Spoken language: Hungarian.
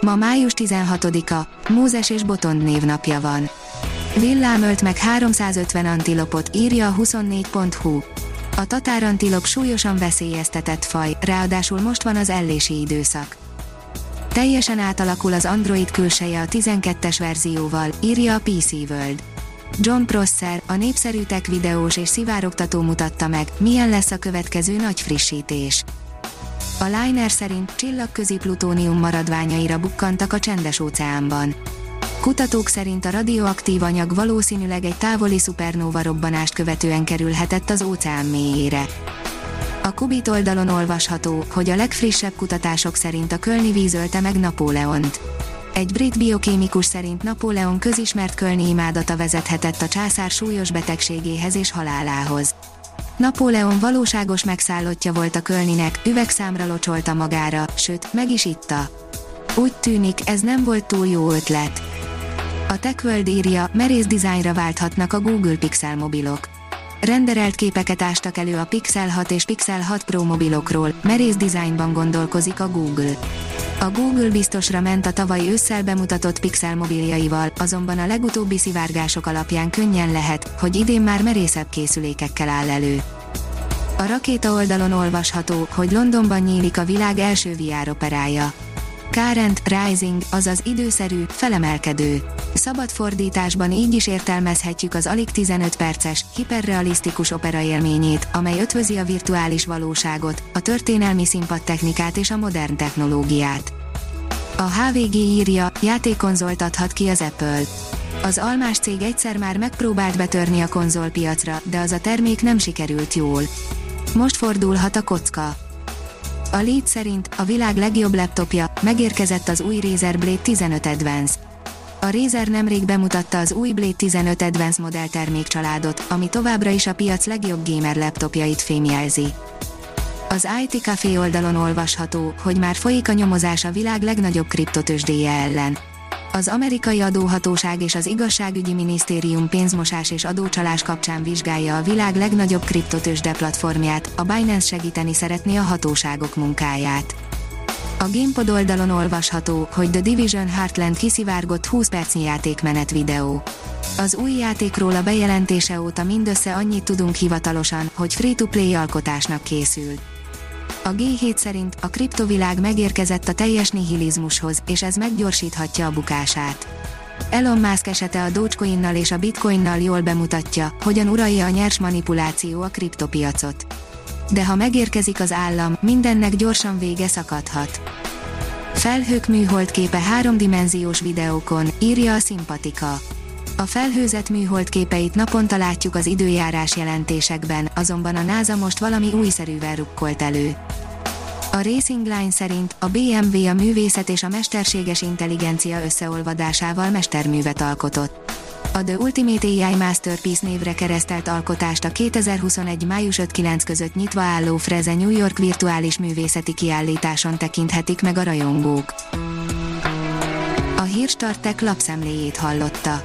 Ma május 16-a, Mózes és Botond névnapja van. Villám ölt meg 350 antilopot, írja a 24.hu. A tatárantilop súlyosan veszélyeztetett faj, ráadásul most van az ellési időszak. Teljesen átalakul az Android külseje a 12-es verzióval, írja a PC World. John Prosser, a népszerű tech videós és szivárogtató mutatta meg, milyen lesz a következő nagy frissítés. A Liner szerint csillagközi plutónium maradványaira bukkantak a csendes óceánban. Kutatók szerint a radioaktív anyag valószínűleg egy távoli szupernóva robbanást követően kerülhetett az óceán mélyére. A Kubit oldalon olvasható, hogy a legfrissebb kutatások szerint a kölni víz ölte meg Napóleont. Egy brit biokémikus szerint Napóleon közismert kölni imádata vezethetett a császár súlyos betegségéhez és halálához. Napóleon valóságos megszállottja volt a Kölninek, üvegszámra locsolta magára, sőt, meg is itta. Úgy tűnik, ez nem volt túl jó ötlet. A TechWorld írja, merész dizájnra válthatnak a Google Pixel mobilok. Renderelt képeket ástak elő a Pixel 6 és Pixel 6 Pro mobilokról, merész dizájnban gondolkozik a Google. A Google biztosra ment a tavaly ősszel bemutatott Pixel mobiljaival, azonban a legutóbbi szivárgások alapján könnyen lehet, hogy idén már merészebb készülékekkel áll elő. A rakéta oldalon olvasható, hogy Londonban nyílik a világ első VR operája. Current, Rising, azaz időszerű, felemelkedő. Szabad fordításban így is értelmezhetjük az alig 15 perces, hiperrealisztikus opera élményét, amely ötvözi a virtuális valóságot, a történelmi színpadtechnikát és a modern technológiát. A HVG írja, játékkonzolt adhat ki az Apple. Az almás cég egyszer már megpróbált betörni a konzolpiacra, de az a termék nem sikerült jól. Most fordulhat a kocka. A Lead szerint a világ legjobb laptopja, megérkezett az új Razer Blade 15 Advance. A Razer nemrég bemutatta az új Blade 15 Advance modell termékcsaládot, ami továbbra is a piac legjobb gamer laptopjait fémjelzi. Az IT Café oldalon olvasható, hogy már folyik a nyomozás a világ legnagyobb kriptotősdéje ellen. Az amerikai adóhatóság és az igazságügyi minisztérium pénzmosás és adócsalás kapcsán vizsgálja a világ legnagyobb kriptotősde platformját, a Binance segíteni szeretné a hatóságok munkáját. A Gamepod oldalon olvasható, hogy The Division Heartland kiszivárgott 20 percnyi játékmenet videó. Az új játékról a bejelentése óta mindössze annyit tudunk hivatalosan, hogy free-to-play alkotásnak készül. A G7 szerint a kriptovilág megérkezett a teljes nihilizmushoz, és ez meggyorsíthatja a bukását. Elon Musk esete a Dogecoinnal és a Bitcoinnal jól bemutatja, hogyan uralja a nyers manipuláció a kriptopiacot. De ha megérkezik az állam, mindennek gyorsan vége szakadhat. Felhők műholdképe háromdimenziós videókon, írja a Simpatika. A felhőzet műhold képeit naponta látjuk az időjárás jelentésekben, azonban a NASA most valami újszerűvel rukkolt elő. A Racing Line szerint a BMW a művészet és a mesterséges intelligencia összeolvadásával mesterművet alkotott. A The Ultimate AI Masterpiece névre keresztelt alkotást a 2021. május 5-9 között nyitva álló Freze New York virtuális művészeti kiállításon tekinthetik meg a rajongók. A Hírstartek lapszemléjét hallotta.